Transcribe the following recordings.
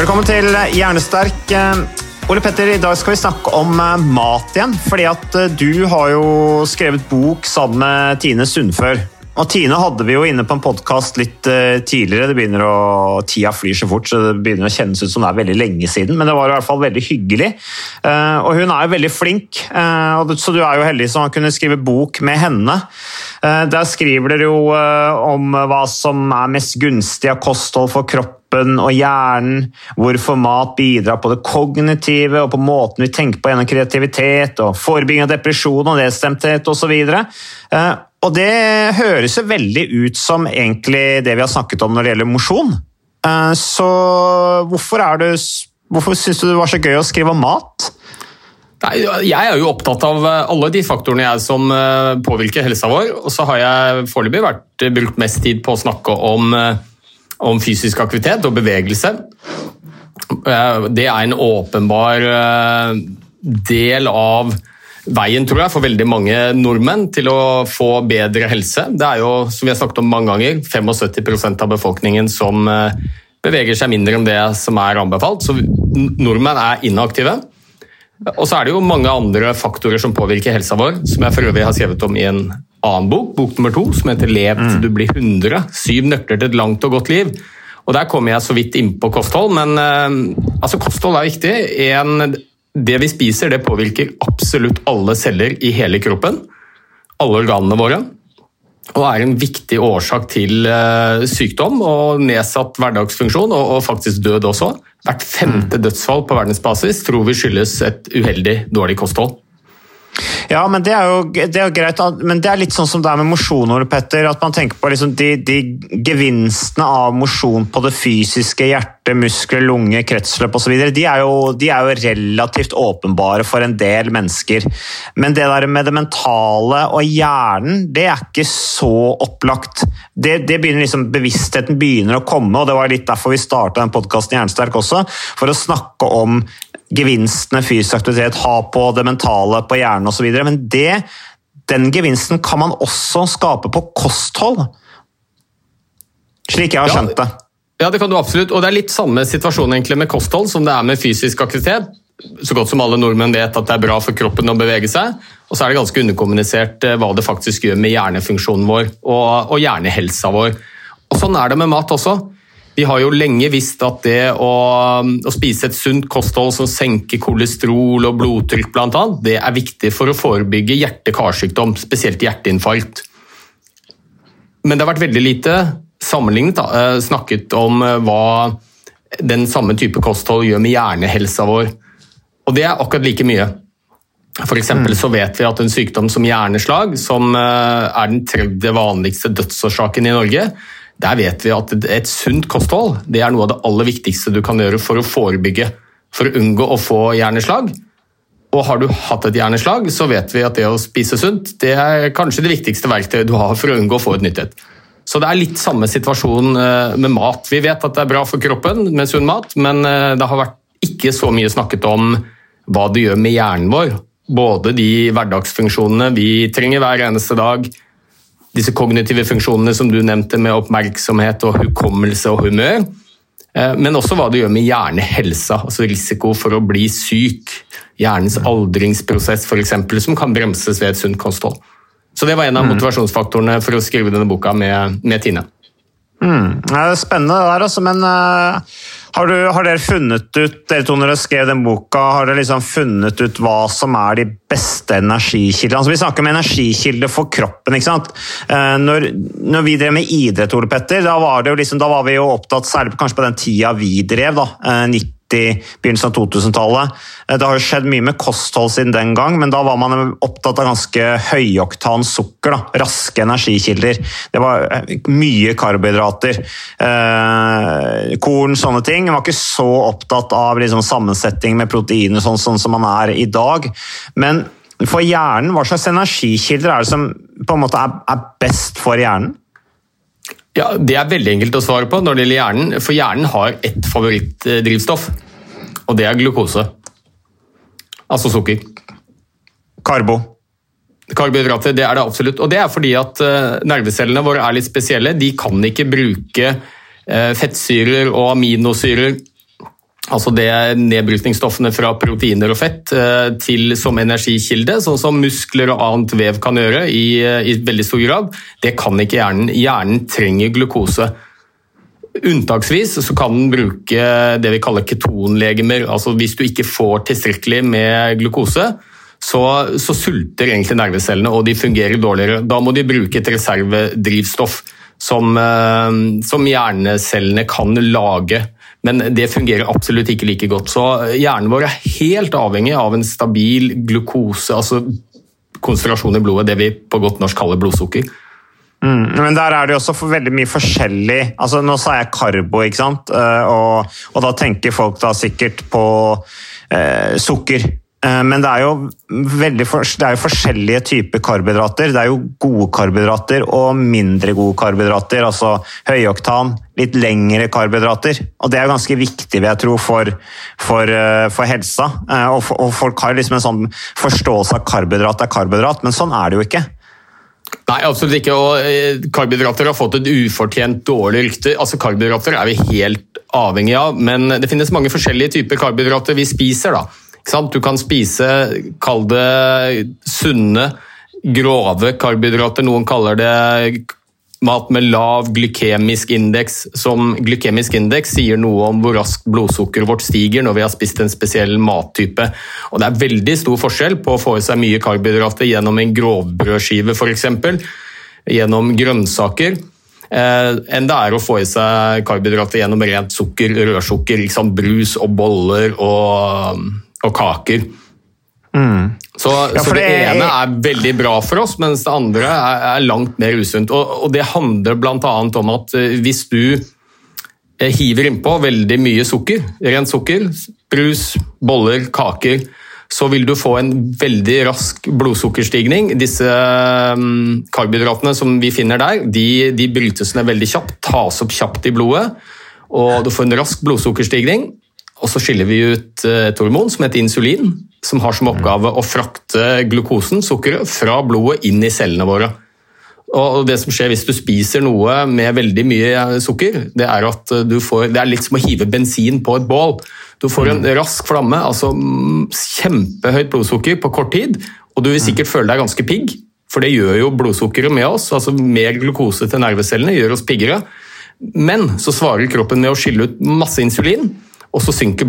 Velkommen til Hjernesterk. Eh, Ole Petter, i dag skal vi snakke om eh, mat igjen. Fordi at eh, du har jo skrevet bok sammen med Tine Sundfør. Og Tine hadde vi jo inne på en podkast litt tidligere. Det begynner å, Tida flyr så fort, så det begynner å kjennes ut som det er veldig lenge siden. Men det var i hvert fall veldig hyggelig. Og hun er jo veldig flink, så du er jo heldig som har kunnet skrive bok med henne. Der skriver dere jo om hva som er mest gunstig av kosthold for kroppen og hjernen, hvorfor mat bidrar på det kognitive og på måten vi tenker på gjennom kreativitet, og forebygging av depresjon og nedstemthet osv. Eh, Og det høres jo veldig ut som egentlig det vi har snakket om når det gjelder mosjon. Eh, Så hvorfor, er du, hvorfor syns du det var så gøy å skrive om mat? Nei, jeg er jo opptatt av eh, alle de faktorene jeg som påvirker helsa vår. Og så har jeg foreløpig brukt mest tid på å snakke om, om fysisk aktivitet og bevegelse. Eh, Det er en åpenbar eh, del av veien, tror jeg, for veldig mange nordmenn til å få bedre helse. Det er jo, som vi har snakket om mange ganger, 75% av befolkningen som eh, beveger seg mindre enn det som er anbefalt. Så nordmenn er inaktive. Og så er det jo mange andre faktorer som påvirker helsa vår, som jeg for øvrig har skrevet om i en annen bok, bok nummer to, som heter Lev til du blir 100. Syv nøkler til et langt og godt liv. Og Der kommer jeg så vidt inn på kosthold, men eh, altså kosthold er viktig. En, det vi spiser, det påvirker absolutt alle celler i hele kroppen. Alle organene våre. Og er en viktig årsak til eh, sykdom og nedsatt hverdagsfunksjon, og, og faktisk død også. Hvert femte dødsfall på verdensbasis tror vi skyldes et uheldig dårlig kosthold. Ja, men det er jo, det er greit, men det er litt sånn som det er med mosjon, Petter, at man tenker på liksom de, de gevinstene av mosjon på det fysiske, hjerte, muskler, lunge, kretsløp osv., de, er de er jo relativt åpenbare for en del mennesker. Men det der med det mentale og hjernen, det er ikke så opplagt. Det, det begynner liksom, Bevisstheten begynner å komme, og det var litt derfor vi starta den podkasten Jernsterk også, for å snakke om gevinstene fysisk aktivitet har på det mentale, på hjernen osv. Men det, den gevinsten kan man også skape på kosthold. Slik jeg har Ja, skjønt det. Ja, det kan du absolutt. Og det er litt samme situasjon egentlig med kosthold som det er med fysisk aktivitet. Så godt som alle nordmenn vet at det er bra for kroppen å bevege seg. Og så er det ganske underkommunisert eh, hva det faktisk gjør med hjernefunksjonen vår og, og hjernehelsa vår. Og sånn er det med mat også. Vi har jo lenge visst at det å, å spise et sunt kosthold som senker kolesterol og blodtrykk bl.a., det er viktig for å forebygge hjerte-karsykdom, spesielt hjerteinfarkt. Men det har vært veldig lite sammenlignet da, eh, snakket om eh, hva den samme type kosthold gjør med hjernehelsa vår. Og det er akkurat like mye. For eksempel så vet vi at en sykdom som hjerneslag, som eh, er den tredje vanligste dødsårsaken i Norge, der vet vi at et- sunt kosthold det er noe av det aller viktigste du kan gjøre for å forebygge, for å unngå å få hjerneslag. Og har du hatt et hjerneslag, så vet vi at det å spise sunt det er kanskje det viktigste verktøyet du har for å unngå å få et nytt et. Så det er litt samme situasjon eh, med mat. Vi vet at det er bra for kroppen med sunn mat, men eh, det har vært ikke så mye snakket om hva det gjør med hjernen vår. Både de hverdagsfunksjonene vi trenger hver eneste dag, disse kognitive funksjonene som du nevnte med oppmerksomhet og hukommelse og humør, Eh, Men også hva det gjør med hjernehelsa, altså risiko for å bli syk. Hjernens aldringsprosess f.eks., som kan bremses ved et sunt kosthold. Så det var en av motivasjonsfaktorene for å skrive denne boka med, med Tine. Mm. Det er spennende det der, altså, men uh, har, du, har dere funnet ut dere to når dere skrev den boka, har dere liksom funnet ut hva som er de beste energikildene? Altså, vi snakker om energikilder for kroppen. ikke sant? Uh, når, når vi drev med idrett, Ole Petter, da var, liksom, da var vi jo opptatt, særlig kanskje på den tida vi drev, da, uh, 90 begynnelsen av 2000-tallet. Eh, Det har jo skjedd mye med kosthold siden den gang, men da var man opptatt av ganske høyoktan sukker. Da. Raske energikilder. Det var eh, mye karbohydrater. Eh, korn, sånne ting. Man var ikke så opptatt av liksom, sammensetning med proteiner, sånn, sånn som man er i dag. Men for hjernen, hva slags energikilder er det som på en måte er, er best for hjernen? Ja, Det er veldig enkelt å svare på når det gjelder hjernen. For hjernen har ett favorittdrivstoff, og det er glukose. Altså sukker. Karbo. Karbohydrater, det er det absolutt. Og det er fordi at eh, nervecellene våre er litt spesielle. De kan ikke bruke eh, fettsyrer og aminosyrer, altså det nedbrytningsstoffene fra proteiner og fett, eh, til som energikilde, sånn som muskler og annet vev kan gjøre i, eh, i veldig stor grad. Det kan ikke hjernen. Hjernen trenger glukose. Unntaksvis så kan den bruke det vi kaller ketonlegemer. altså Hvis du ikke får tilstrekkelig med glukose, så, så sulter egentlig nervecellene, og de fungerer dårligere. Da må de bruke et reservedrivstoff som, eh, som hjernecellene kan lage. Men det fungerer absolutt ikke like godt. Så hjernen vår er helt avhengig av en stabil glukose, altså konsentrasjon i blodet, det vi på godt norsk kaller blodsukker. Mm, men der er det jo også veldig mye forskjellig altså Nå sa jeg karbo, ikke sant? Eh, og, og da tenker folk da sikkert på eh, sukker. Eh, Men det er, jo veldig det er jo forskjellige typer karbohydrater. Det er jo gode karbohydrater og mindre gode karbohydrater. Altså høyoktan, litt lengre karbohydrater. Og det er jo ganske viktig, vil jeg tro, for, for, eh, for helsa. Eh, Og, og folk har liksom en sånn forståelse av karbohydrat er karbohydrat, men sånn er det jo ikke. Nei, absolutt ikke. og Karbohydrater har fått et ufortjent dårlig rykte. Altså, Karbohydrater er vi helt avhengig av, men det finnes mange forskjellige typer karbohydrater vi spiser. da. Du kan spise, kall det sunne, grove karbohydrater. Noen kaller det mat med lav glykemisk indeks. Som glykemisk indeks sier noe om hvor raskt blodsukkeret vårt stiger når vi har spist en spesiell mattype. Og det er veldig stor forskjell på å få i seg mye karbohydrater gjennom en grovbrødskive f.eks., gjennom grønnsaker, eh, enn det er å få i seg karbohydrater gjennom rent sukker, rødsukker, liksom brus og boller og, og kaker. Så, Ja, så det er- ene er veldig bra for oss, mens det andre er, er langt mer usunt. Og, og det handler bl.a. om at eh, hvis du eh, hiver innpå veldig mye sukker, rent sukker, brus, boller, kaker, så vil du få en veldig rask blodsukkerstigning. Disse mm, karbohydratene som vi finner der, de, de brytes ned veldig kjapt, tas opp kjapt i blodet, og du får en rask blodsukkerstigning. Og så skiller vi ut eh, et hormon som heter insulin, som har som oppgave å frakte glukosen, sukkeret, fra blodet inn i cellene våre. Og det som skjer hvis du spiser noe med veldig mye sukker, det er at du får Det er litt som å hive bensin på et bål. Du får en rask flamme, altså mm, kjempehøyt blodsukker på kort tid, og du vil sikkert føle deg ganske pigg, for det gjør jo blodsukkeret med oss. altså Mer glukose til nervecellene gjør oss piggere. Men så svarer kroppen med å skille ut masse insulin, og så synker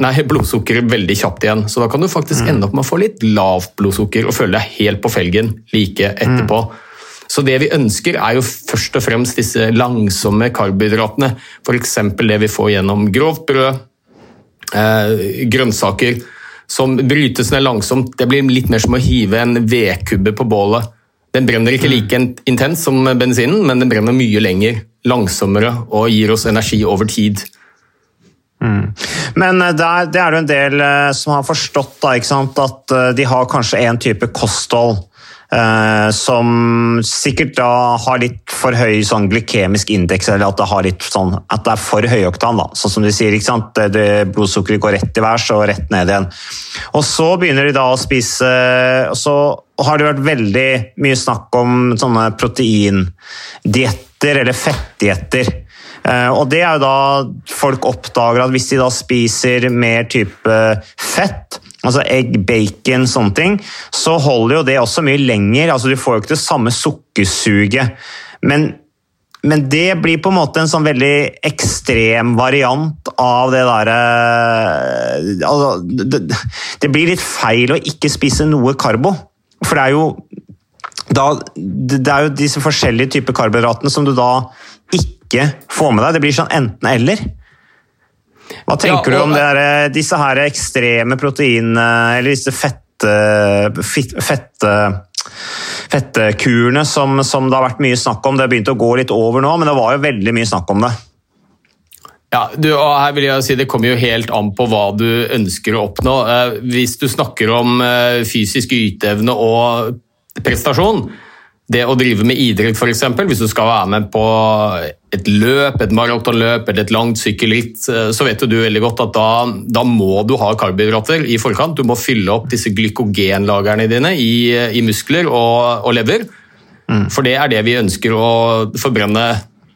nei, blodsukkeret veldig kjapt igjen. Så da kan du faktisk ende opp med å få litt lavt blodsukker og føle deg helt på felgen like etterpå. Så det vi ønsker er jo først og fremst disse langsomme karbohydratene. F.eks. det vi får gjennom grovt brød, eh, grønnsaker, som brytes ned langsomt. Det blir litt mer som å hive en vedkubbe på bålet. Den brenner ikke like intens som bensinen, men den brenner mye lenger, langsommere og gir oss energi over tid. Men eh, der, det er det en del eh, som har forstått da, at eh, de har kanskje en type kosthold eh, som sikkert da har litt for høy sånn glykemisk indeks, eller at det, litt sånn, at det er for høyoktan. Sånn som de sier? Det, det, blodsukkeret går rett i værs og rett ned igjen. Og så begynner de da å spise og så har det vært veldig mye snakk om sånne proteindietter eller fettdietter. Eh, Og det er jo da folk oppdager at hvis de da spiser mer type fett, altså egg, bacon, sånne ting, så holder jo det også mye lenger. Altså du får jo ikke det samme sukkersuget. Men, men det blir på en måte en sånn veldig ekstrem variant av det derre altså, det, det blir litt feil å ikke spise noe karbo. For det er jo da, det er jo disse forskjellige typer karbohydratene som du da ikke får med deg. Det blir sånn enten-eller. Hva tenker Ja, du om det der, disse her ekstreme proteinene, eller disse fette, fette, fettkurene som, som det har vært mye snakk om? Det har begynt å gå litt over nå, men det var jo veldig mye snakk om det. Ja, du, og her vil jeg si Det kommer jo helt an på hva du ønsker å oppnå. Eh, hvis du snakker om eh, fysisk yteevne og prestasjon, det å drive med idrett f.eks., hvis du skal være med på et løp, et maratonløp eller et langt sykkelritt, eh, så vet du veldig godt at da, da må du ha karbohydrater i forkant. Du må fylle opp disse glykogenlagrene dine i, i muskler og, og lever. For det er det vi ønsker å forbrenne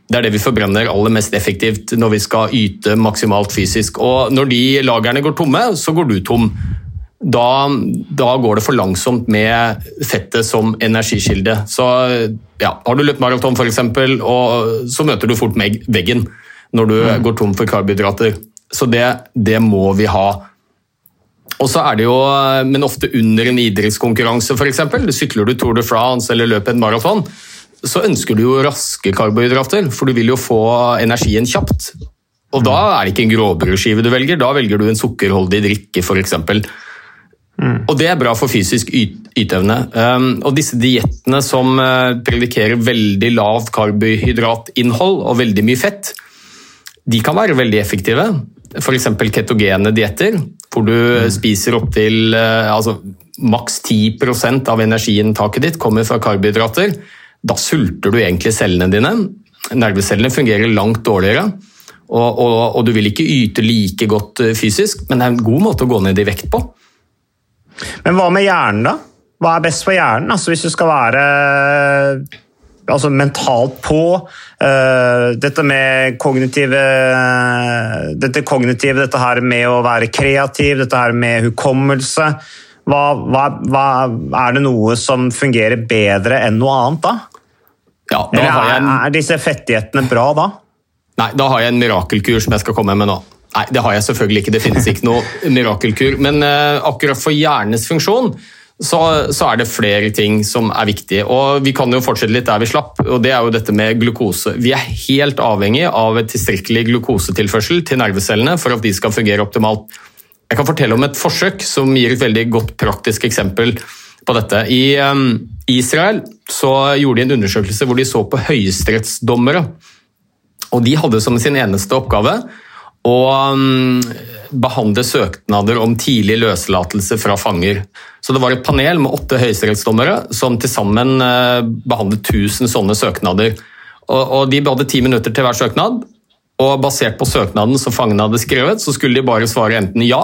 det er det vi forbrenner aller mest effektivt når vi skal yte maksimalt fysisk. Og når de lagrene går tomme, så går du tom. Da, da går det for langsomt med fettet som energikilde. Så ja, Har du løpt maraton f.eks., så møter du fort veggen når du går tom for karbohydrater. Så det, det må vi ha. Og så er det jo, Men ofte under en idrettskonkurranse, f.eks. Sykler du Tour de France eller løper en maraton, så ønsker du jo raske karbohydrater, for du vil jo få energien kjapt. Og da er det ikke en gråbrødskive du velger, da velger du en sukkerholdig drikke f.eks. Og det er bra for fysisk yt yteevne. Um, og disse diettene som uh, predikerer veldig lavt karbohydratinnhold og veldig mye fett, de kan være veldig effektive. F.eks. ketogene dietter, hvor du spiser opptil uh, altså, maks 10% av energiinntaket ditt kommer fra karbohydrater. Da sulter du egentlig cellene dine. Nervecellene fungerer langt dårligere. Og, og, og du vil ikke yte like godt uh, fysisk, men det er en god måte å gå ned i vekt på. Men hva med hjernen, da? Hva er best for hjernen? Altså, hvis du skal være altså, mentalt på uh, Dette med kognitive Dette kognitive, dette her med å være kreativ, dette her med hukommelse. Hva, hva, hva, er det noe som fungerer bedre enn noe annet da? Ja, da Eller er, en, er disse fettighetene bra da? nei, da har jeg en mirakelkur som jeg skal komme med nå. Nei, det har jeg selvfølgelig ikke. Det finnes ikke noe mirakelkur. Men eh, akkurat for hjernens funksjon så, så er det flere ting som er viktige. Og Vi kan jo fortsette litt der vi slapp, og det er jo dette med glukose. Vi er helt avhengig av et tilstrekkelig glukosetilførsel til nervecellene for at de skal fungere optimalt. Jeg kan fortelle om et forsøk som gir et veldig godt praktisk eksempel på dette. I um, Israel så gjorde de en undersøkelse hvor de så på høyesterettsdommere. Og de hadde som sin eneste oppgave å um, behandle søknader om tidlig løslatelse fra fanger. Så det var et panel med åtte høyesterettsdommere som til sammen uh, behandlet 1000 sånne søknader. Og, og De hadde ti minutter til hver søknad, og basert på søknaden som fangene hadde skrevet, så skulle de bare svare enten ja,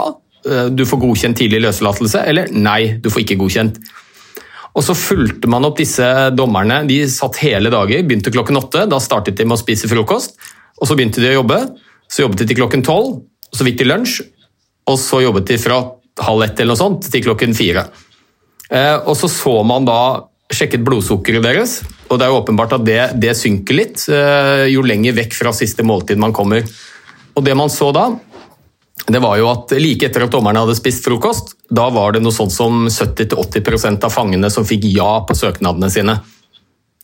uh, du får godkjent tidlig løslatelse, eller nei, du får ikke godkjent. Og så fulgte man opp disse dommerne. De satt hele dager, begynte klokken åtte. Da startet de med å spise frokost, og så begynte de å jobbe. Så jobbet de til klokken tolv, så fikk de lunsj, og så jobbet de fra halv ett eller noe sånt til klokken fire. Eh, og så så man da sjekket blodsukkeret deres, og det er åpenbart at det, det synker litt eh, jo lenger vekk fra siste måltid man kommer. Og det man så da, det var jo at like etter at dommerne hadde spist frokost, da var det noe sånt som 70-80% av fangene som fikk ja på søknadene sine.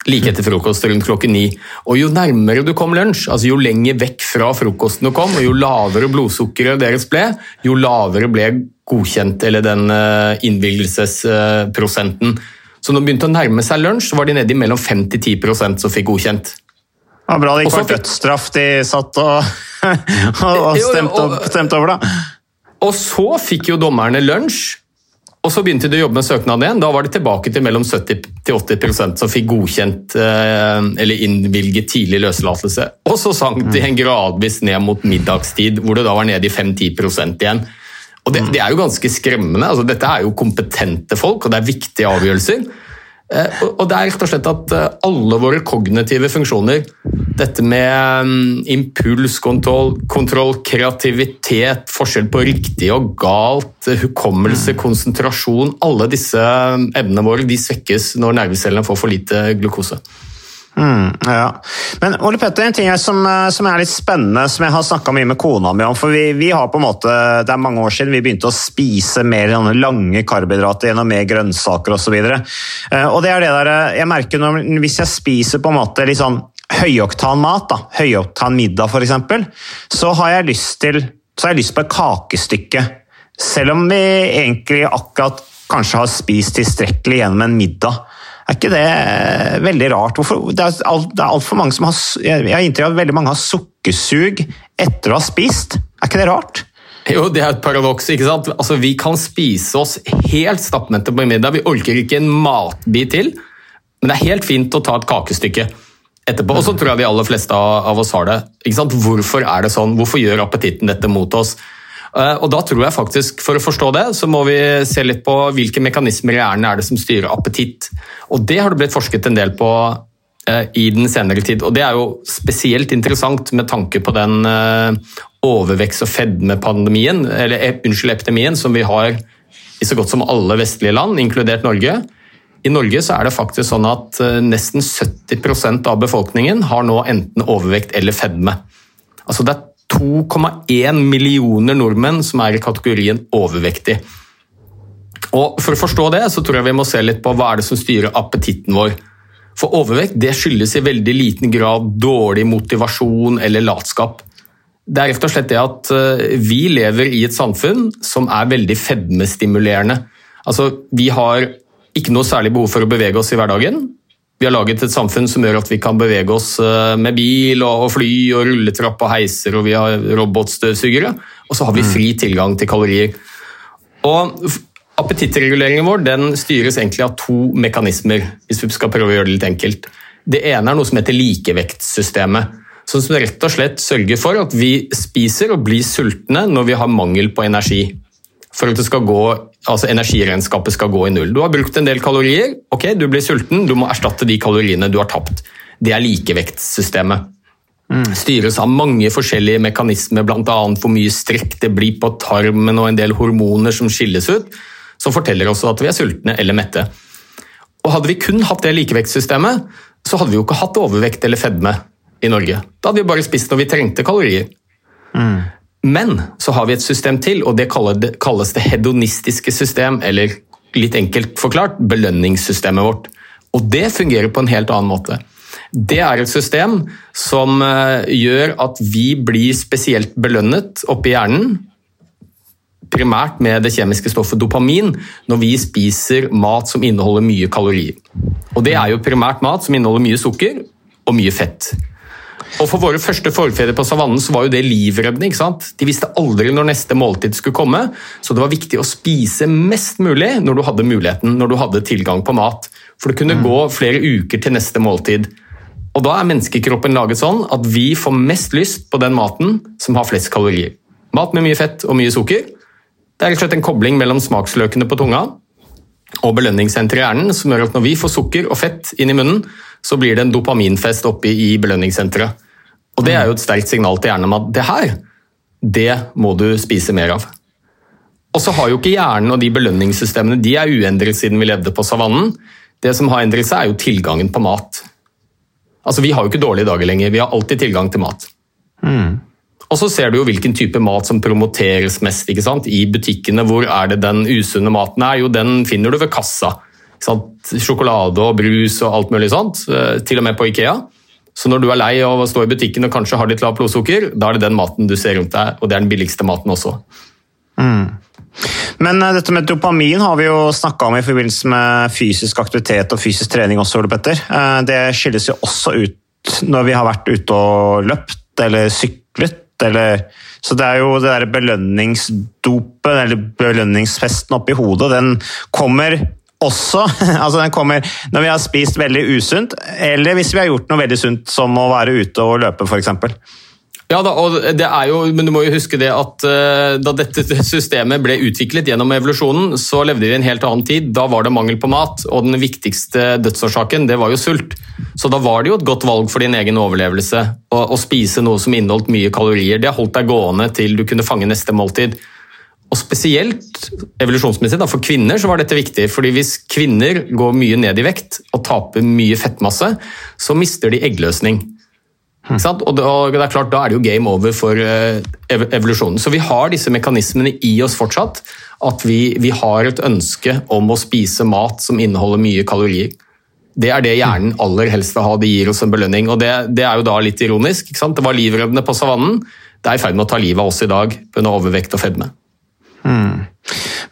Like etter frokost rundt klokken ni. Og jo nærmere du kom lunsj, altså jo lenger vekk fra frokosten du kom, og jo lavere blodsukkeret deres ble, jo lavere ble godkjent, eller den uh, innvilgelsesprosenten. Så når det begynte å nærme seg lunsj, så var de nede i mellom 5-10 som fikk godkjent. Det var bra det ikke så var dødsstraff de satt og, og, stemte, opp, stemte over, da. Og så fikk jo dommerne lunsj, og så begynte de å jobbe med søknaden igjen. Da var det tilbake til mellom 70-80 som fikk godkjent eh, eller innvilget tidlig løslatelse. Og så sank de en gradvis ned mot middagstid, hvor det da var nede i 5-10 igjen. Og det, det er jo ganske skremmende. Altså, dette er jo kompetente folk, og det er viktige avgjørelser. Eh, og det er rett og slett at eh, alle våre kognitive funksjoner, dette med mm, impulskontroll, kontroll, kreativitet, forskjell på riktig og galt, hukommelse, konsentrasjon Alle disse mm, evnene våre de svekkes når nervecellene får for lite glukose. Mm, ja. Men Ole Petter, en ting som, eh, som, er litt spennende, som jeg har snakka mye med kona mi om. for vi, vi, har på en måte, Det er mange år siden vi begynte å spise mer lange karbohydrater gjennom mer grønnsaker osv. Og, så uh, og det er det der, eh, jeg merker når, Hvis jeg spiser på en måte litt sånn høyoktan mat, da, høyoktan middag f.eks., så har jeg lyst til så har jeg lyst på et kakestykke. Selv om vi egentlig akkurat kanskje har spist tilstrekkelig gjennom en middag. Er ikke det eh, veldig rart? Hvorfor? Det er, alt, er alt mange som har Jeg har inntrykk av at veldig mange har sukkersug etter å ha spist. Er ikke det rart? Jo, det er et paradoks. ikke sant? Altså, Vi kan spise oss helt stappmette på middag. Vi orker ikke en matbit til. Men det er helt fint å ta et kakestykke etterpå. Og så tror jeg de aller fleste av oss har det. Ikke sant? Hvorfor er det sånn? Hvorfor gjør appetitten dette mot oss? Eh, og da tror jeg faktisk, For å forstå det, så må vi se litt på hvilke mekanismer i hjernen er det som styrer appetitt. Og Det har det blitt forsket en del på eh, i den senere tid. Og Det er jo spesielt interessant med tanke på den eh, overvekst- og fedmepandemien, eller unnskyld, epidemien som vi har i så godt som alle vestlige land, inkludert Norge. I Norge så er det faktisk sånn at nesten 70% av befolkningen har nå enten overvekt eller fedme. Altså Det er 2,1 millioner nordmenn som er i kategorien overvektig. Og For å forstå det så tror jeg vi må se litt på hva er det som styrer appetitten vår. For overvekt det skyldes i veldig liten grad dårlig motivasjon eller latskap. Det er rett og slett det at eh, vi lever i et samfunn som er veldig fedmestimulerende. Altså, Vi har ikke noe særlig behov for å bevege oss i hverdagen. Vi har laget et samfunn som gjør at vi kan bevege oss eh, med bil og fly og rulletrapp og heiser, og vi har robotstøvsugere. Og så har vi fri tilgang til kalorier. Og Appetittreguleringen vår den styres egentlig av to mekanismer. hvis vi skal prøve å gjøre Det litt enkelt. Det ene er noe som heter likevektssystemet, Som rett og slett sørger for at vi spiser og blir sultne når vi har mangel på energi for at det skal gå, altså energiregnskapet skal gå i null. Du har brukt en del kalorier, ok, du blir sulten, du må erstatte de kaloriene du har tapt. Det er likevektssystemet. Mm. Styres av mange forskjellige mekanismer, bl.a. hvor mye strekk det blir på tarmen og en del hormoner som skilles ut, som forteller oss at vi er sultne eller mette. Og Hadde vi kun hatt det likevektssystemet, så hadde vi jo ikke hatt overvekt eller fedme i Norge. Da hadde vi bare spist når vi trengte kalorier. Mm. Men så har vi et system til, og det kalles det hedonistiske system, eller litt enkelt forklart belønningssystemet vårt. Og det fungerer på en helt annen måte. Det er et system som eh, gjør at vi blir spesielt belønnet oppi hjernen, primært med det kjemiske stoffet dopamin, når vi spiser mat som inneholder mye kalorier. Og det er jo primært mat som inneholder mye sukker og mye fett. Og For våre første forfedre på savannen så var jo det livreddende. ikke sant? De visste aldri når neste måltid skulle komme, så det var viktig å spise mest mulig når du hadde muligheten, når du hadde tilgang på mat. For det kunne mm. gå flere uker til neste måltid. Og Da er menneskekroppen laget sånn at vi får mest lyst på den maten som har flest kalorier. Mat med mye fett og mye sukker. Det er rett og slett en kobling mellom smaksløkene på tunga og belønningssenteret i hjernen som gjør at når vi får sukker og fett inn i munnen, så blir det en dopaminfest oppe i belønningssenteret. Og Det er jo et sterkt signal til hjernen om at det her, det må du spise mer av. Og så har jo ikke hjernen og de belønningssystemene de er uendret siden vi levde på savannen. Det som har endret seg, er jo tilgangen på mat. Altså, Vi har jo ikke dårlige dager lenger, vi har alltid tilgang til mat. Mm. Og så ser du jo hvilken type mat som promoteres mest ikke sant? i butikkene. Hvor er det den usunne maten er? Jo, den finner du ved kassa. Sjokolade og brus og alt mulig sånt. Eh, til og med på Ikea. Så når du er lei av å stå i butikken og kanskje har litt lavt blodsukker, da er det den maten du ser rundt deg, og det er den billigste maten også. Mm. Men uh, dette med dopamin har vi jo snakka om i forbindelse med fysisk aktivitet og fysisk trening også, Ole Petter. Uh, det skilles jo også ut når vi har vært ute og løpt eller syklet. Eller, så det er jo det der belønningsdopet, eller belønningsfesten oppi hodet, den kommer også altså den kommer når vi har spist veldig usunt, eller hvis vi har gjort noe veldig sunt, som å være ute og løpe f.eks. Ja, da, jo, men du må jo huske det at uh, da dette systemet ble utviklet gjennom evolusjonen, så levde vi i en helt annen tid. Da var det mangel på mat, og den viktigste dødsårsaken det var jo sult. Så da var det jo et godt valg for din egen overlevelse å, å spise noe som inneholdt mye kalorier. Det holdt deg gående til du kunne fange neste måltid. Og Spesielt evolusjonsmessig da, for kvinner så var dette viktig. fordi Hvis kvinner går mye ned i vekt og taper mye fettmasse, så mister de eggløsning. Og det er klart, Da er det jo game over for ev evolusjonen. Så vi har disse mekanismene i oss fortsatt. At vi, vi har et ønske om å spise mat som inneholder mye kalorier. Det er det hjernen aller helst vil ha, det gir oss en belønning. og Det, det er jo da litt ironisk. Det var livreddende på savannen. Det er i ferd med å ta livet av oss i dag pga. overvekt og fedme.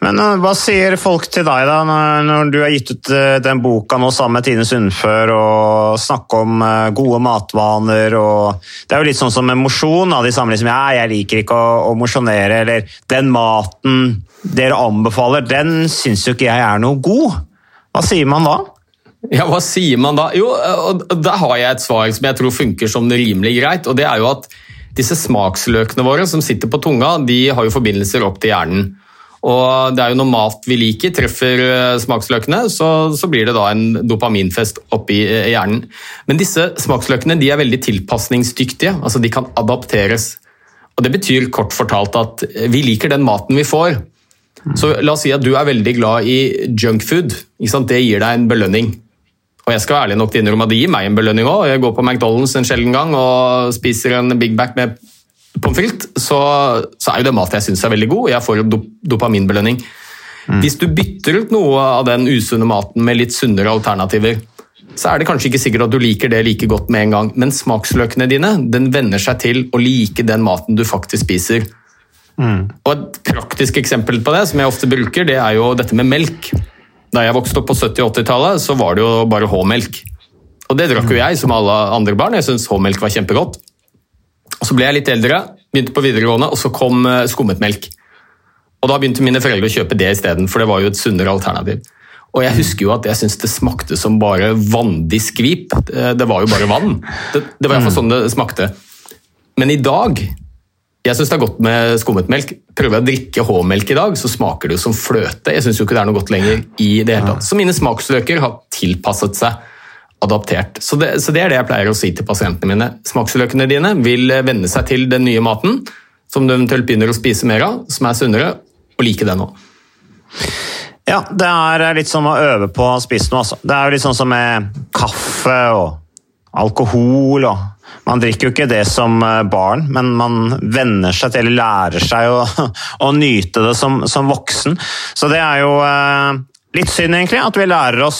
Men uh, hva sier folk til deg da, når, du har gitt ut uh, den boka nå sammen med Tine Sundfør og snakker om uh, gode matvaner og Det er jo litt sånn som med mosjon. De samme liksom ja, 'jeg liker ikke å, å mosjonere', eller 'den maten dere anbefaler, den syns jo ikke jeg er noe god'. Hva sier man da? Ja, hva sier man da? Jo, Der har jeg et svar som jeg tror funker som rimelig greit. og det er jo at disse smaksløkene våre som sitter på tunga, de har jo forbindelser opp til hjernen. Og det er jo noe mat vi liker, treffer eh, smaksløkene, så, så blir det da en dopaminfest oppi eh, hjernen. Men disse smaksløkene de er veldig tilpasningsdyktige. altså De kan adapteres. Og Det betyr kort fortalt at vi liker den maten vi får. Så La oss si at du er veldig glad i junkfood. Det gir deg en belønning. Og jeg skal være ærlig nok til å innrømme at det gir meg en belønning òg. Jeg går på McDonald's en sjelden gang og spiser en Big Back med pommes frites, så, så, er jo det mat jeg syns er veldig god. Jeg får jo dopaminbelønning. Mm. Hvis du bytter ut noe av den usunne maten med litt sunnere alternativer, så er det kanskje ikke sikkert at du liker det like godt med en gang, men smaksløkene dine den venner seg til å like den maten du faktisk spiser. Mm. Og Et praktisk eksempel på det som jeg ofte bruker, det er jo dette med melk. Da jeg vokste opp på 70- og 80-tallet, så var det jo bare H-melk. Og det drakk jo jeg som alle andre barn. Jeg syntes H-melk var kjempegodt. Så ble jeg litt eldre, begynte på videregående, og så kom eh, skummet melk. Og Da begynte mine foreldre å kjøpe det isteden, for det var jo et sunnere alternativ. Og jeg husker jo at jeg syntes det smakte som bare vanndisk hvip. Det var jo bare vann. Det, det var iallfall sånn det smakte. Men i dag jeg syns det er godt med skummet melk. Prøver jeg å drikke H-melk i dag, så smaker det jo som fløte. Jeg syns ikke det er noe godt lenger i det hele tatt. Så mine smaksløker har tilpasset seg adaptert. Så det, så det, er det jeg pleier å si til pasientene mine. Smaksløkene dine vil venne seg til den nye maten som du eventuelt begynner å spise mer av, som er sunnere, og like den òg. Ja, det er litt som å øve på å spise noe. Altså. Det er jo litt sånn som med kaffe og alkohol. og Man drikker jo ikke det som eh, barn, men man venner seg til, eller lærer seg å, å nyte det som, som, voksen. Så det er jo eh, litt synd, egentlig, at vi lærer oss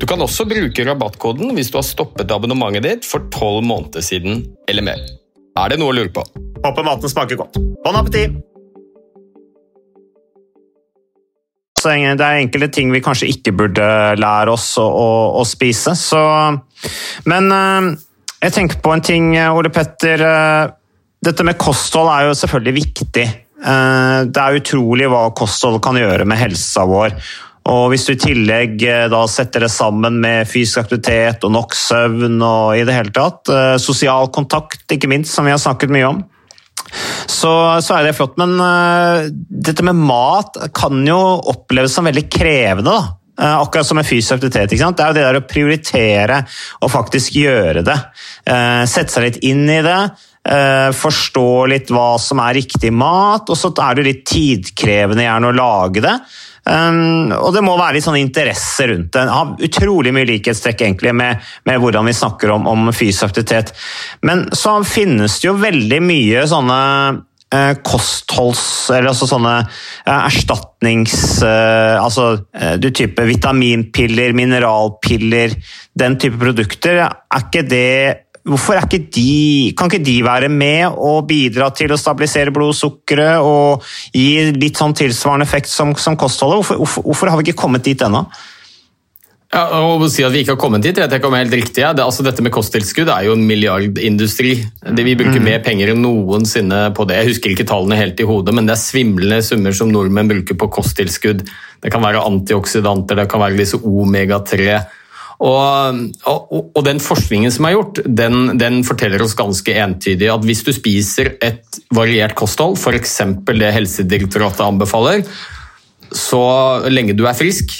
Du kan også bruke rabattkoden hvis du har stoppet abonnementet ditt for tolv måneder siden eller mer. Er det noe å lure på? Håper maten smaker godt. Bon appétit! Det er enkelte ting vi kanskje ikke burde lære oss å, å, å spise. Så, men eh, jeg tenker på en ting, Ole Petter. eh, Dette med kosthold er jo selvfølgelig viktig. Eh, Det er utrolig hva kosthold kan gjøre med helsa vår. Og Hvis du i tillegg eh, da setter det sammen med fysisk aktivitet og nok søvn og i det hele tatt, eh, sosial kontakt ikke minst, som vi har snakket mye om, så, så er det flott. Men uh, dette med mat kan jo oppleves som veldig krevende. da. Akkurat som med fysisk aktivitet. Det er jo det der å prioritere og faktisk gjøre det. Sette seg litt inn i det. forstå litt hva som er riktig mat, og så er det litt tidkrevende gjerne å lage det. Um, og det må være litt sånn interesse rundt det. Jeg har utrolig mye likhetstrekk egentlig med, med hvordan vi snakker om, om fysisk aktivitet. Men så finnes det jo veldig mye sånne eh, kostholds... Eller altså sånne eh, erstatnings... eh, altså du type vitaminpiller, mineralpiller, den type produkter. Er ikke det Hvorfor er ikke de, kan ikke de være med og bidra til å stabilisere blodsukkeret og gi litt sånn tilsvarende effekt som, som kostholdet? Hvorfor, hvorfor, hvorfor har vi ikke kommet dit ennå? Ja, å si at vi ikke har kommet dit, vet jeg ikke om er helt riktig. Ja. Det, altså, dette med kosttilskudd er jo en milliardindustri. Det, vi bruker mer penger enn noensinne på det. Jeg husker ikke tallene helt i hodet, men det er svimlende summer som nordmenn bruker på kosttilskudd. Det kan være antioksidanter, det kan være disse omega-3. Og, og, og, den forskningen som er gjort, den, den, forteller oss ganske entydig at hvis du spiser et variert kosthold, f.eks. det Helsedirektoratet anbefaler, så lenge du er frisk,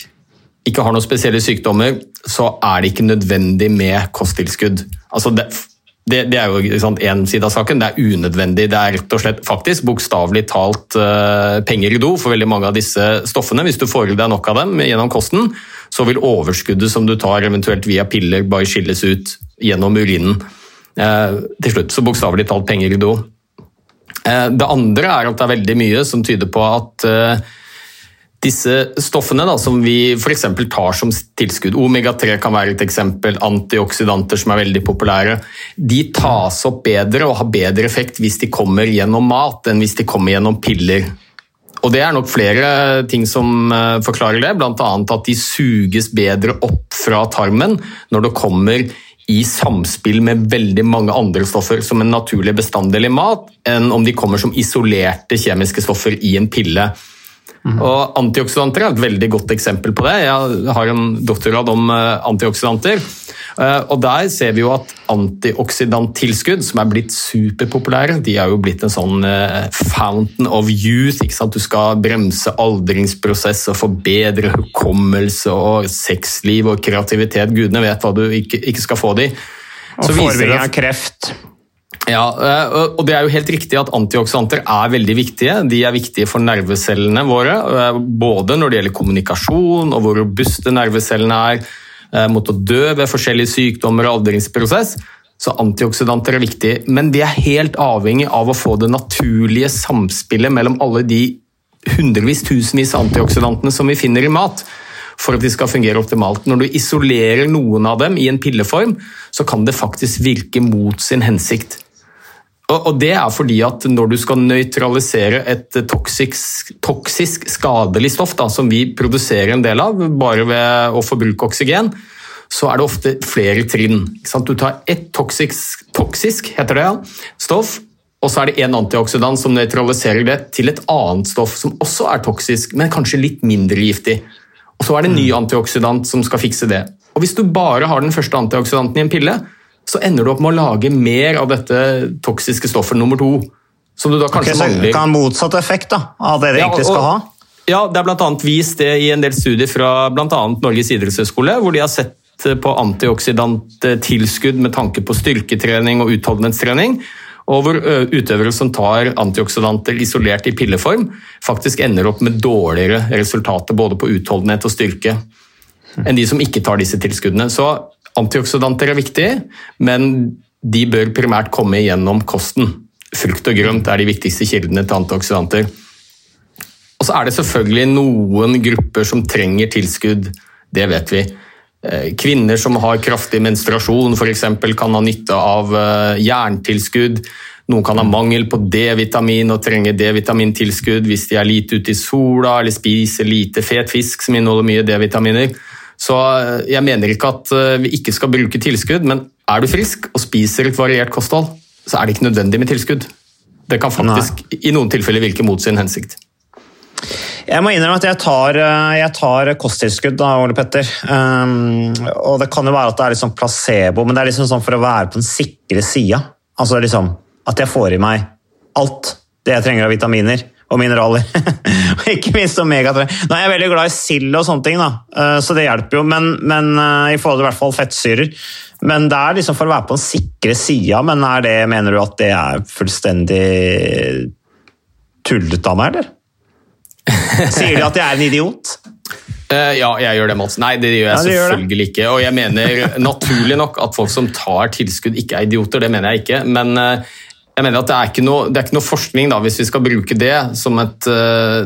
ikke har noen spesielle sykdommer, så er det ikke nødvendig med kosttilskudd. Altså det, det, det, er jo sant, en side av saken. Det er unødvendig. Det er rett og slett faktisk bokstavelig talt uh, penger i do for veldig mange av disse stoffene. Hvis du får i deg nok av dem gjennom kosten, så vil overskuddet som du tar eventuelt via piller, bare skilles ut gjennom urinen eh, til slutt. Så bokstavelig talt penger i do. Eh, det andre er at det er veldig mye som tyder på at disse stoffene da, som vi f.eks. tar som tilskudd, omega-3 kan være et eksempel, antioksidanter som er veldig populære, de tas opp bedre og har bedre effekt hvis de kommer gjennom mat enn hvis de kommer gjennom piller. Og Det er nok flere ting som forklarer det, bl.a. at de suges bedre opp fra tarmen når det kommer i samspill med veldig mange andre stoffer som en naturlig bestanddel i mat, enn om de kommer som isolerte kjemiske stoffer i en pille. Mm. Og Antioksidanter er et veldig godt eksempel på det. Jeg har en doktorgrad om antioksidanter. Og Der ser vi jo at antioksidanttilskudd, som er blitt superpopulære, de er jo blitt en sånn fountain of youth. ikke sant? Du skal bremse aldringsprosess og forbedre hukommelse og sexliv og kreativitet. Gudene vet hva du ikke, ikke skal få de. Og forebygging av kreft. Ja, og Det er jo helt riktig at antioksidanter er veldig viktige. De er viktige for nervecellene våre. Både når det gjelder kommunikasjon og hvor robuste nervecellene er mot å dø ved forskjellige sykdommer og aldringsprosess. Så antioksidanter er viktige. Men vi er helt avhengig av å få det naturlige samspillet mellom alle de hundrevis, tusenvis av antioksidantene som vi finner i mat. for at de skal fungere optimalt. Når du isolerer noen av dem i en pilleform, så kan det faktisk virke mot sin hensikt. Og Det er fordi at når du skal nøytralisere et toksisk, toksisk skadelig stoff, da, som vi produserer en del av bare ved å forbruke oksygen, så er det ofte flere trinn. Du tar ett toksisk, toksisk heter det, ja, stoff, og så er det en antioksidant som nøytraliserer det til et annet stoff som også er toksisk, men kanskje litt mindre giftig. Og så er det en ny mm. antioksidant som skal fikse det. Og Hvis du bare har den første antioksidanten i en pille, så ender du opp med å lage mer av dette toksiske stoffet nummer to. Som du da kanskje okay, mangler. Kan motsatt effekt da, av det det ja, egentlig skal og, ha? Ja, det er annet vist det i en del studier fra bl.a. Norges idrettshøgskole, hvor de har sett på antioksidanttilskudd med tanke på styrketrening og utholdenhetstrening. Og hvor utøvere som tar antioksidanter isolert i pilleform, faktisk ender opp med dårligere resultater både på utholdenhet og styrke enn de som ikke tar disse tilskuddene. Så antioksidanter er viktig, men de bør primært komme gjennom kosten. Frukt og grønt er de viktigste kildene til antioksidanter. Og så er det selvfølgelig noen grupper som trenger tilskudd, det vet vi. Eh, kvinner som har kraftig menstruasjon f.eks. kan ha nytte av eh, jerntilskudd. Noen kan ha mangel på D-vitamin og trenge D-vitamintilskudd hvis de er lite ute i sola eller spiser lite fet fisk som inneholder mye D-vitaminer. Så eh, jeg mener ikke at vi ikke skal bruke tilskudd, men er du frisk og spiser et variert kosthold, så er det ikke nødvendig med tilskudd. Det kan faktisk Nei. i noen tilfeller virke mot sin hensikt. Jeg må innrømme at jeg tar, eh, jeg tar kosttilskudd, da, Ole Petter. Um, og det kan jo være at det er liksom placebo, men det er liksom sånn for å være på den sikre sida. Altså liksom at jeg får i meg alt det jeg trenger av vitaminer og mineraler. og ikke minst omega-3. Nå er jeg veldig glad i sild og sånne ting, da, uh, så det hjelper jo. Men, men uh, i forhold til i hvert fall fettsyrer. Men det er liksom for å være på den sikre sida. Men er det, mener du at det er fullstendig tullete av meg, eller? Sier de at jeg er en idiot? Uh, ja, jeg gjør det, Mats. Nei, det gjør jeg ja, selvfølgelig gjør ikke. Og jeg mener naturlig nok at folk som tar tilskudd, ikke er idioter. Det mener jeg ikke. Men uh, jeg mener at det er ikke noe, er ikke noe forskning, da, hvis vi skal bruke det som et uh,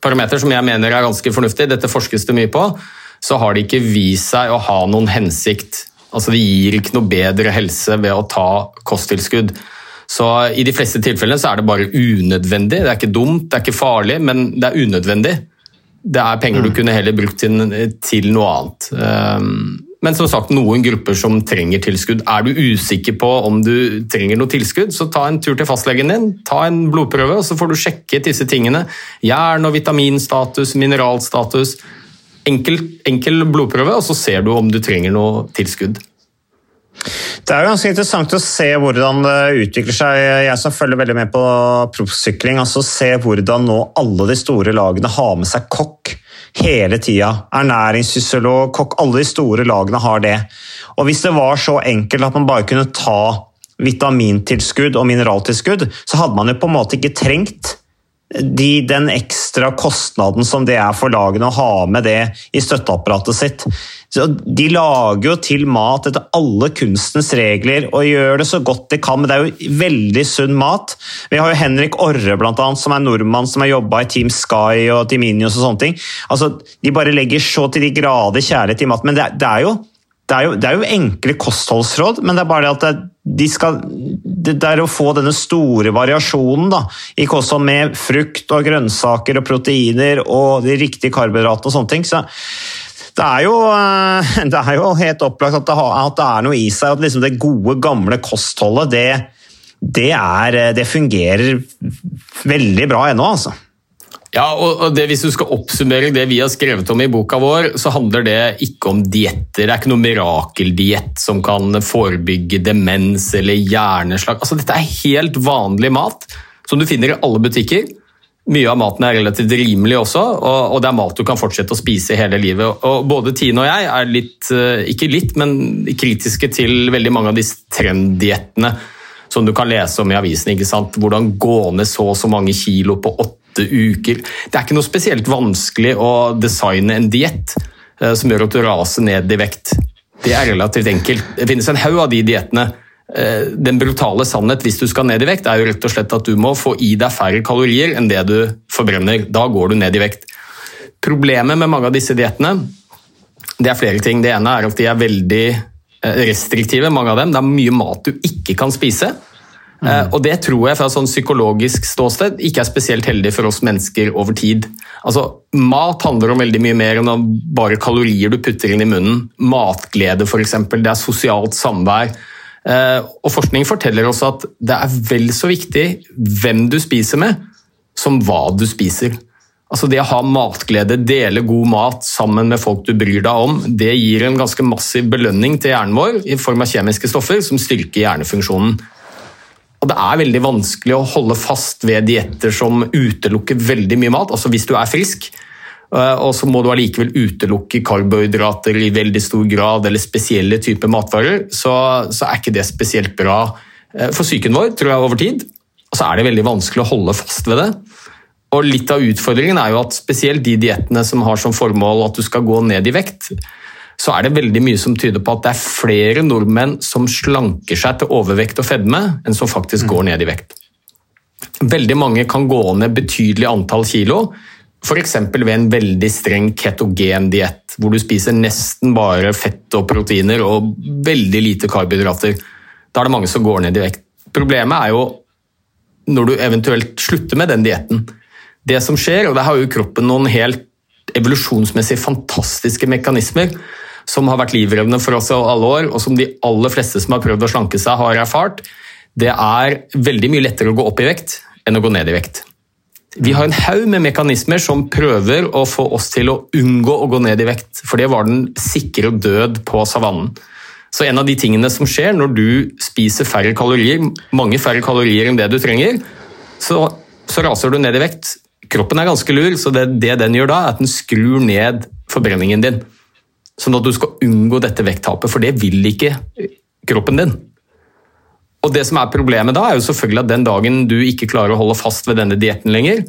parameter som jeg mener er ganske fornuftig. Dette forskes det mye på. Så har det ikke vist seg å ha noen hensikt. Altså, Det gir ikke noe bedre helse ved å ta kosttilskudd. Så I de fleste tilfellene så er det bare unødvendig. Det er ikke dumt, det er ikke farlig, men det er unødvendig. Det er penger du mm. kunne heller brukt til, til noe annet. Ehm, men som sagt, noen grupper som trenger tilskudd. Er du usikker på om du trenger noe tilskudd, så ta en tur til fastlegen din, ta en blodprøve, og så får du sjekket disse tingene. Jern- og vitaminstatus, mineralstatus. Enkel, enkel blodprøve, og så ser du om du trenger noe tilskudd. Det er jo ganske interessant å se hvordan det utvikler seg. Jeg som følger veldig med på proffsykling, altså se hvordan nå alle de store lagene har med seg kokk hele tida. Ernæringsfysiolog, kokk, alle de store lagene har det. Og Hvis det var så enkelt at man bare kunne ta vitamintilskudd og mineraltilskudd, så hadde man jo på en måte ikke trengt de, den ekstra kostnaden som det er for lagene å ha med det i støtteapparatet sitt. Så de lager jo til mat etter alle kunstens regler og gjør det så godt de kan, men det er jo veldig sunn mat. Vi har jo Henrik Orre, blant annet, som er nordmann som har jobba i Team Sky og Team Inios og sånne ting. Altså, de bare legger så til de grader kjærlighet i mat, men det, det, er jo, det, er jo, det, er jo, enkle kostholdsråd, men det er bare det at de skal, det er å få denne store variasjonen da, i kosthold med frukt og grønnsaker og proteiner og de riktige karbohydratene og sånne ting. så det er, jo, eh, det er jo, helt opplagt at det, er noe i seg. At liksom det gode, gamle kostholdet, det, det, er, det fungerer veldig bra ennå, altså. Ja, og det, Hvis du skal oppsummere det vi har skrevet om i boka vår, så handler det ikke om dietter. Det er ikke noe mirakeldiett som kan forebygge demens eller hjerneslag. Altså, dette er helt vanlig mat som du finner i alle butikker. Mye av maten er relativt rimelig også, og det er mat du kan fortsette å spise hele livet. Og både Tine og jeg er litt, eh, ikke litt, men kritiske til veldig mange av disse trenddiettene som du kan lese om i avisen. ikke sant? Hvordan gå ned så og så mange kilo på åtte uker. Det er ikke noe spesielt vanskelig å designe en diett eh, som gjør at du raser ned i vekt. Det er relativt enkelt. Det finnes en haug av de diettene den brutale sannhet hvis du skal ned i vekt, er jo rett og slett at du må få i deg færre kalorier enn det du forbrenner. Da går du ned i vekt. Problemet med mange av disse diettene Det er flere ting. Det ene er at de er veldig eh, restriktive, mange av dem. Det er mye mat du ikke kan spise. Mm. Og det tror jeg fra sånn psykologisk ståsted ikke er spesielt heldig for oss mennesker over tid. Altså, mat handler om veldig mye mer enn bare kalorier du putter inn i munnen. Matglede f.eks. Det er sosialt samvær. Eh, og Forskning forteller oss at det er vel så viktig hvem du spiser med, som hva du spiser. Altså Det å ha matglede, dele god mat sammen med folk du bryr deg om, det gir en ganske massiv belønning til hjernen vår i form av kjemiske stoffer som styrker hjernefunksjonen. Og Det er veldig vanskelig å holde fast ved dietter som utelukker veldig mye mat. Altså Hvis du er frisk, og så må du allikevel utelukke karbohydrater i veldig stor grad, eller spesielle typer matvarer, så, så er ikke det spesielt bra eh, for psyken vår, tror jeg, over tid. Og så er det veldig vanskelig å holde fast ved det. Og Litt av utfordringen er jo at spesielt de diettene som har som formål at du skal gå ned i vekt, så er det veldig mye som tyder på at det er flere nordmenn som slanker seg til overvekt og fedme, enn som faktisk går ned i vekt. Veldig mange kan gå ned betydelig antall kilo, f.eks. ved en veldig streng ketogen diett, hvor du spiser nesten bare fett og proteiner og veldig lite karbohydrater. Da er det mange som går ned i vekt. Problemet er jo når du eventuelt slutter med den dietten. Det som skjer, og der har jo kroppen noen helt evolusjonsmessig fantastiske mekanismer som har vært livrevne for oss i alle år, og som de aller fleste som har prøvd å slanke seg, har erfart, det er veldig mye lettere å gå opp i vekt enn å gå ned i vekt. Vi har en haug med mekanismer som prøver å få oss til å unngå å gå ned i vekt, for det var den sikre død på savannen. Så en av de tingene som skjer når du spiser færre kalorier, mange færre kalorier enn det du trenger, så, så raser du ned i vekt. Kroppen er ganske lur, så det, det den gjør da, er at den skrur ned forbrenningen din. Sånn at du skal unngå dette vekttapet, for det vil ikke kroppen din. Og det som er Problemet da, er jo selvfølgelig at den dagen du ikke klarer å holde fast ved denne dietten lenger,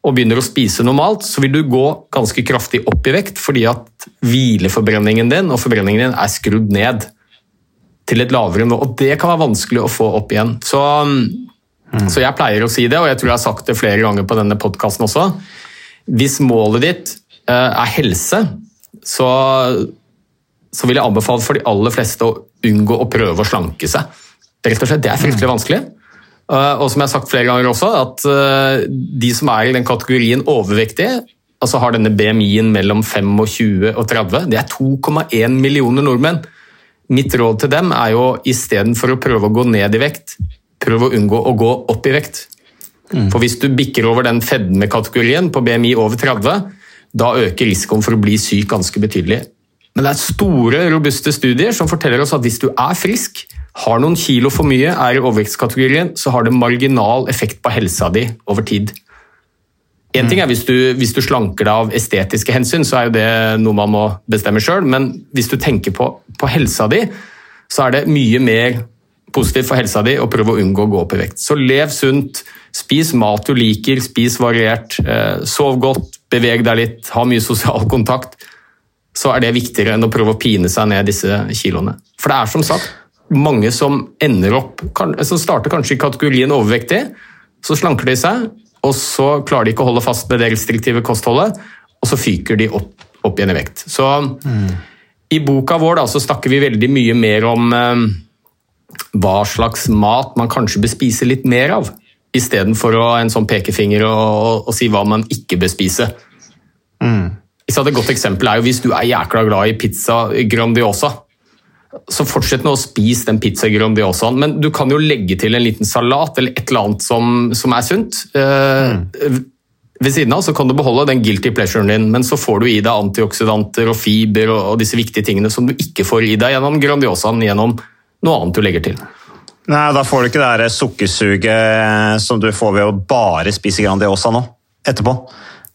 og begynner å spise normalt, så vil du gå ganske kraftig opp i vekt fordi at hvileforbrenningen din og forbrenningen din er skrudd ned til et lavere nivå. Og det kan være vanskelig å få opp igjen. Så, mm. så jeg pleier å si det, og jeg tror jeg har sagt det flere ganger på denne podkasten også. Hvis målet ditt eh, er helse, så, så vil jeg anbefale for de aller fleste å unngå å prøve å slanke seg. Rett og slett, Det er fryktelig mm. vanskelig. Eh, og som jeg har sagt flere ganger også, at eh, de som er i den kategorien overvektige, altså har denne BMI-en mellom 25 og 30, det er 2,1 millioner nordmenn. Mitt råd til dem er jo istedenfor å prøve å gå ned i vekt, prøve å unngå å gå opp i vekt. Mm. For hvis du bikker over den fedmekategorien på BMI over 30, da øker risikoen for å bli syk ganske betydelig. Men det er store, robuste studier som forteller oss at hvis du er frisk, har noen kilo for mye, er i overvektskategorien, så har det marginal effekt på helsa di over tid. En ting er hvis du, hvis du, slanker deg av estetiske hensyn, så er jo det noe man må bestemme sjøl, men hvis du tenker på, på, helsa di, så er det mye mer positivt for helsa di å prøve å unngå å gå opp i vekt. Så lev sunt, spis mat du liker, spis variert, eh, sov godt, beveg deg litt, ha mye sosial kontakt, så er det viktigere enn å prøve å pine seg ned disse kiloene. For det er som sagt mange som ender opp, som starter kanskje i kategorien overvektig, så slanker de seg, og så klarer de ikke å holde fast med det restriktive kostholdet, og så fyker de opp, opp igjen i vekt. Så mm. i boka vår da, så snakker vi veldig mye mer om eh, hva slags mat man kanskje bør spise litt mer av istedenfor en sånn pekefinger og, og, og, si hva man ikke bør spise. Mm. Et godt eksempel er jo hvis du er jækla glad i pizza Grandiosa, så fortsett med å spise den pizza Grandiosaen, men du kan jo legge til en liten salat eller et eller annet som, som er sunt. Mm. Ved siden av så kan du beholde den guilty pleasuren din, men så får du i deg antioksidanter og fiber og, og disse viktige tingene som du ikke får i deg gjennom Grandiosaen, gjennom noe annet du legger til. Nei, Da får du ikke det sukkersuget som du får ved å bare spise Grandiosa nå, etterpå.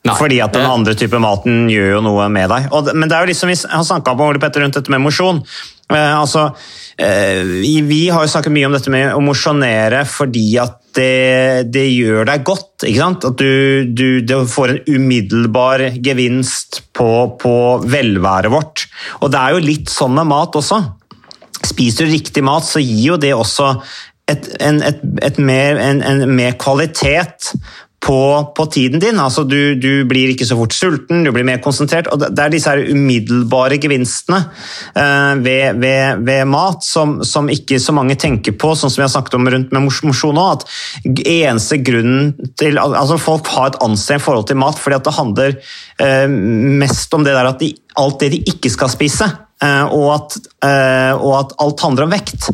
Nei. Fordi at den andre type maten gjør jo noe med deg. Og, men det er jo liksom, vi har snakka om Ole Petter rundt dette med mosjon. Eh, altså, eh, vi har jo snakket mye om dette med å mosjonere fordi at det, det, gjør deg godt. ikke sant? At du, du, du får en umiddelbar gevinst på, på velværet vårt. Og det er jo litt sånn med mat også. Spiser du riktig mat, så gir jo det også et, en, et, et mer, en, en mer kvalitet på, på tiden din. Altså, du, du, blir ikke så fort sulten, du blir mer konsentrert. og Det er disse her umiddelbare gevinstene uh, ved, ved, ved, mat som, som, ikke så mange tenker på, sånn som vi har snakket om rundt med mosjon òg. At eneste grunnen til altså Folk har et anstrengt forhold til mat fordi at det handler uh, mest om det der at de, alt det de ikke skal spise. Uh, og, at, og at alt handler om vekt.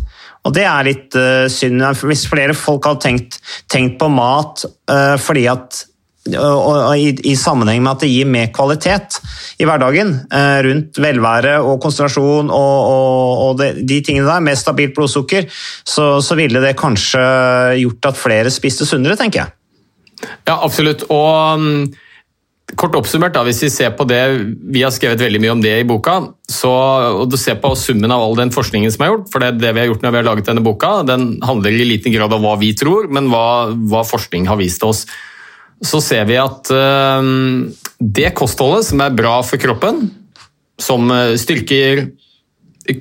Og det er litt uh, synd. Hvis flere folk hadde tenkt, tenkt på mat uh, fordi at og, i, i, sammenheng med at det gir mer kvalitet i hverdagen eh, rundt velvære og konsentrasjon og, og, og de, de tingene der, med stabilt blodsukker, så, så, ville det kanskje gjort at flere spiste sunnere, tenker jeg. Ja, absolutt. Og um Kort oppsummert, da, hvis vi ser på det, vi har skrevet veldig mye om det i boka, så, og du ser på summen av all den forskningen som er gjort, for det, det vi har gjort når vi har laget denne boka, den handler i liten grad om hva vi tror, men hva, hva forskning har vist oss. Så ser vi at øh, det kostholdet som er bra for kroppen, som eh, styrker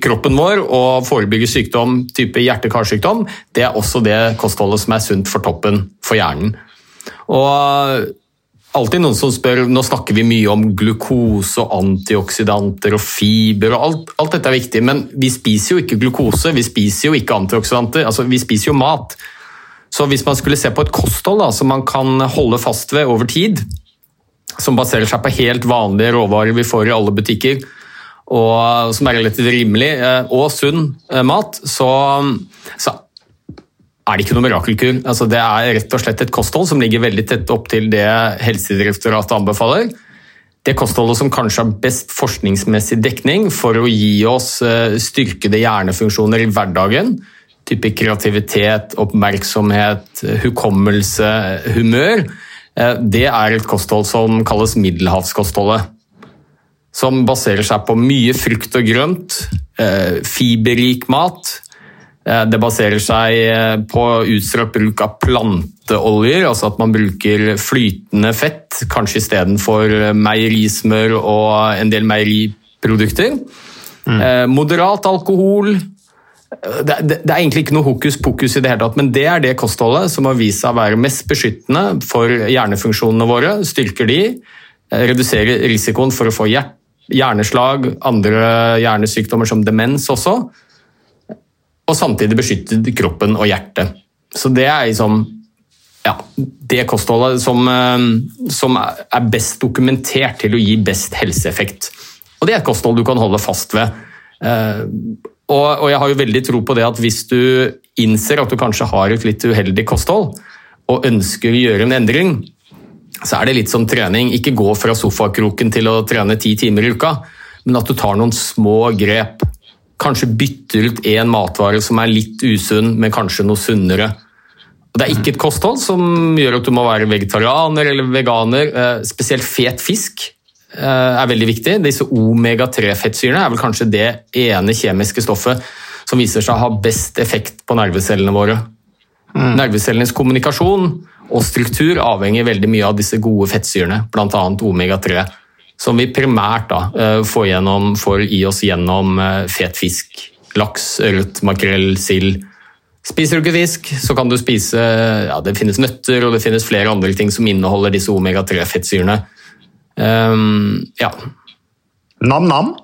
kroppen vår og forebygger sykdom type hjerte-karsykdom, det er også det kostholdet som er sunt for toppen for hjernen. Og alltid noen som spør Nå snakker vi mye om glukose og antioksidanter og fiber og alt, alt, dette er viktig, men vi spiser jo ikke glukose, vi spiser jo ikke antioksidanter. altså Vi spiser jo mat. Så hvis man skulle se på et kosthold da, som man kan holde fast ved over tid, som baserer seg på helt vanlige råvarer vi får i alle butikker, og som er relativt rimelig, eh, og sunn eh, mat, så, så er det ikke noe mirakelkur. Altså, det er rett og slett et kosthold som ligger veldig tett opp til det Helsedirektoratet anbefaler. Det kostholdet som kanskje har best forskningsmessig dekning for å gi oss eh, styrkede hjernefunksjoner i hverdagen. Type kreativitet, oppmerksomhet, hukommelse, humør. Eh, det er et kosthold som kalles middelhavskostholdet. Som baserer seg på mye frukt og grønt, eh, fiberrik mat, det baserer seg eh, på utstrakt bruk av planteoljer, altså at man bruker flytende fett, kanskje istedenfor meierismør og en del meieriprodukter. Mm. Moderat alkohol. Det, det, det, er egentlig ikke noe hokus pokus i det hele tatt, men det er det kostholdet som har vist seg å være mest beskyttende for hjernefunksjonene våre. Styrker de, reduserer risikoen for å få hjerneslag, andre hjernesykdommer som demens også og samtidig beskyttet kroppen og hjertet. Så det er liksom ja, det kostholdet som, eh, som, er best dokumentert til å gi best helseeffekt. Og det er et kosthold du kan holde fast ved. Og, og, jeg har jo veldig tro på det at hvis du innser at du kanskje har et litt uheldig kosthold, og ønsker å gjøre en endring, så er det litt som trening. Ikke gå fra sofakroken til å trene ti timer i uka, men at du tar noen små grep Kanskje bytter ut én matvare som er litt usunn, men kanskje noe sunnere. Det er ikke et kosthold som gjør at du må være vegetarianer eller veganer. Eh, spesielt fet fisk eh, er veldig viktig. Disse omega-3-fettsyrene er vel kanskje det ene kjemiske stoffet som viser seg å ha best effekt på nervecellene våre. Mm. Nervecellenes kommunikasjon og struktur avhenger veldig mye av disse gode fettsyrene, bl.a. omega-3 som vi primært da, eh, får, gjennom, får i oss gjennom eh, fet fisk. Laks, ørret, makrell, sild. Spiser du ikke fisk, så kan du spise ja, Det finnes nøtter og det finnes flere andre ting som inneholder disse omega-3-fettsyrene. Um, ja. Nam-nam?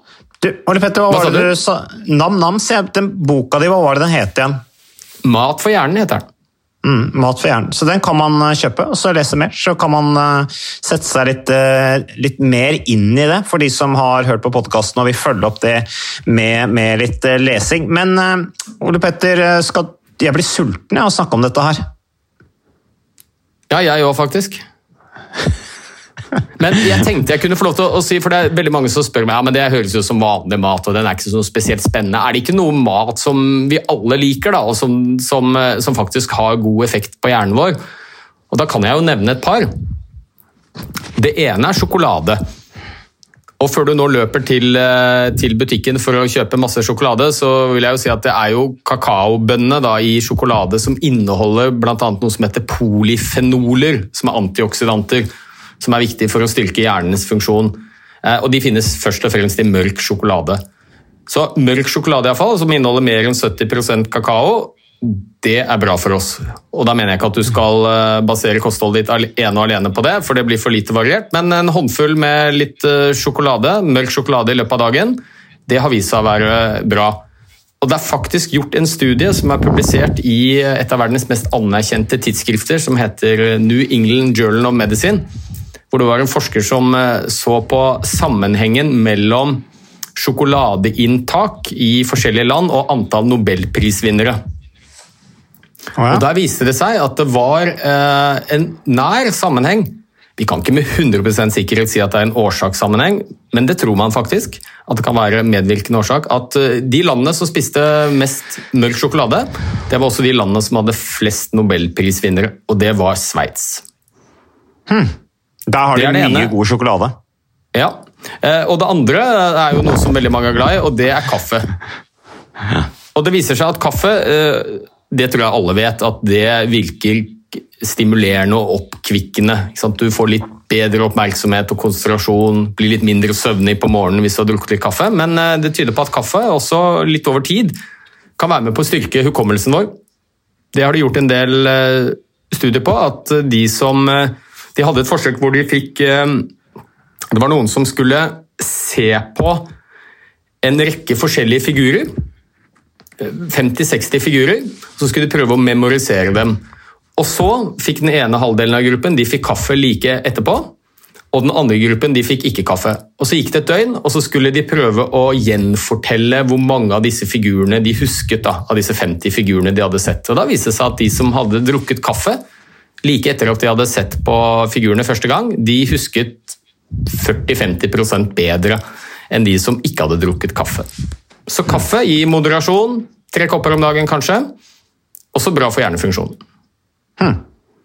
Ole Petter, hva, hva var det du sa? Nam-nam, den boka di, hva var det den het igjen? Mat for hjernen heter den. Mm, mat for hjernen. Så den kan man eh, kjøpe, og så lese mer. Så kan man uh, sette seg litt, uh, litt, mer inn i det, for de som har hørt på podkasten og vil følge opp det med, med litt lesing. Men Ole Petter, skal jeg blir sulten av å snakke om dette her? Ja, jeg òg, faktisk. Men jeg tenkte jeg kunne få lov til å si, for det er veldig mange som spør meg ja, men det høres jo som vanlig mat, og den er ikke så spesielt spennende. Er det ikke noe mat som vi alle liker, da, og som, som, som faktisk har god effekt på hjernen vår? Og Da kan jeg jo nevne et par. Det ene er sjokolade. Og før du nå løper til, eh, til, butikken for å kjøpe masse sjokolade, så vil jeg jo si at det er jo kakaobønnene i sjokolade som inneholder bl.a. noe som heter polyfenoler, som er antioksidanter som er viktig for å styrke hjernens funksjon. Eh, og de finnes først og fremst i mørk sjokolade. Så mørk sjokolade i fall, som inneholder mer enn 70% kakao, det er bra for oss. Og da mener jeg ikke at du skal eh, basere kostholdet ditt ene og alene på det, for det blir for lite variert, men en håndfull med litt eh, sjokolade, mørk sjokolade i løpet av dagen, det har vist seg å være bra. Og det er faktisk gjort en studie som er publisert i et av verdens mest anerkjente tidsskrifter, som heter New England Journal of Medicine, hvor det var en forsker som eh, så på sammenhengen mellom sjokoladeinntak i forskjellige land og antall nobelprisvinnere. Og Der viste det seg at det var eh, en nær sammenheng. Vi kan ikke med 100% sikkerhet si at det er en årsakssammenheng, men det tror man faktisk. At det kan være medvirkende årsak. At eh, de landene som spiste mest mørk sjokolade, det var også de landene som hadde flest nobelprisvinnere, og det var Sveits. Der har de det mye god sjokolade. Ja. Eh, Og det andre er jo noe som veldig mange er glad i, og det er kaffe. Og det viser seg at kaffe, eh, det tror jeg alle vet, at det virker stimulerende og oppkvikkende. Du får litt bedre oppmerksomhet og konsentrasjon, blir litt mindre søvnig på morgenen hvis du har drukket litt kaffe, men eh, det tyder på at kaffe, også litt over tid, kan være med på å styrke hukommelsen vår. Det har de gjort en del studier på, at de som De hadde et forsøk hvor de fikk eh, Det var noen som skulle se på en rekke forskjellige figurer. 50-60 figurer. Så skulle de prøve å memorisere dem. Og så fikk den ene halvdelen av gruppen de fikk kaffe like etterpå. Og den andre gruppen de fikk ikke kaffe. Og Så gikk det et døgn, og så skulle de prøve å gjenfortelle hvor mange av disse figurene de husket. da, av disse 50 figurene de hadde sett. Og Da viste det seg at de som hadde drukket kaffe like etter at de hadde sett på figurene første gang, de husket 40-50% bedre enn de som ikke hadde drukket kaffe. Så kaffe i moderasjon, tre kopper om dagen kanskje, også bra for hjernefunksjonen.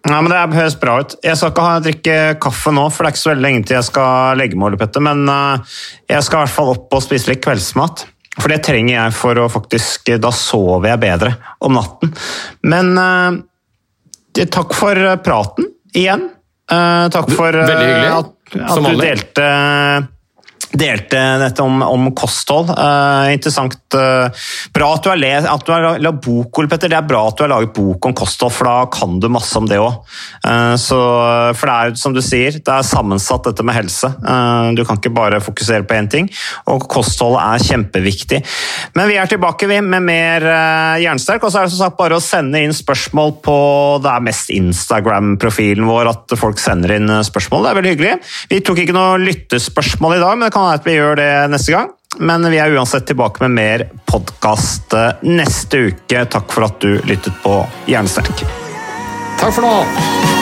Ja, men Det høres bra ut. Jeg skal ikke ha, drikke kaffe nå, for det er ikke så veldig lenge til jeg skal legge meg, Petter, men eh, jeg skal i hvert fall opp og spise litt kveldsmat. For det trenger jeg for å faktisk Da sover jeg bedre om natten. Men eh, takk for eh, praten igjen. Eh, takk for eh, at, at du delte delte dette om, om kosthold. Eh, interessant. eh, bra at du har le- at du har laget bok, Ole Petter. Det er bra at du har laget bok om kosthold, for da kan du masse om det òg. for det er jo som du sier, det er sammensatt dette med helse. Eh, du kan ikke bare fokusere på én ting. Og kosthold er kjempeviktig. Men vi er tilbake vi, med mer uh, jernsterk, og så er det som sagt bare å sende inn spørsmål på Det er mest Instagram-profilen vår at folk sender inn eh, spørsmål. Det er veldig hyggelig. Vi tok ikke noe lyttespørsmål i dag, men det kan at vi gjør det neste gang. Men vi er uansett tilbake med mer podkast neste uke. Takk for at du lyttet på Jernsterk. Takk for nå!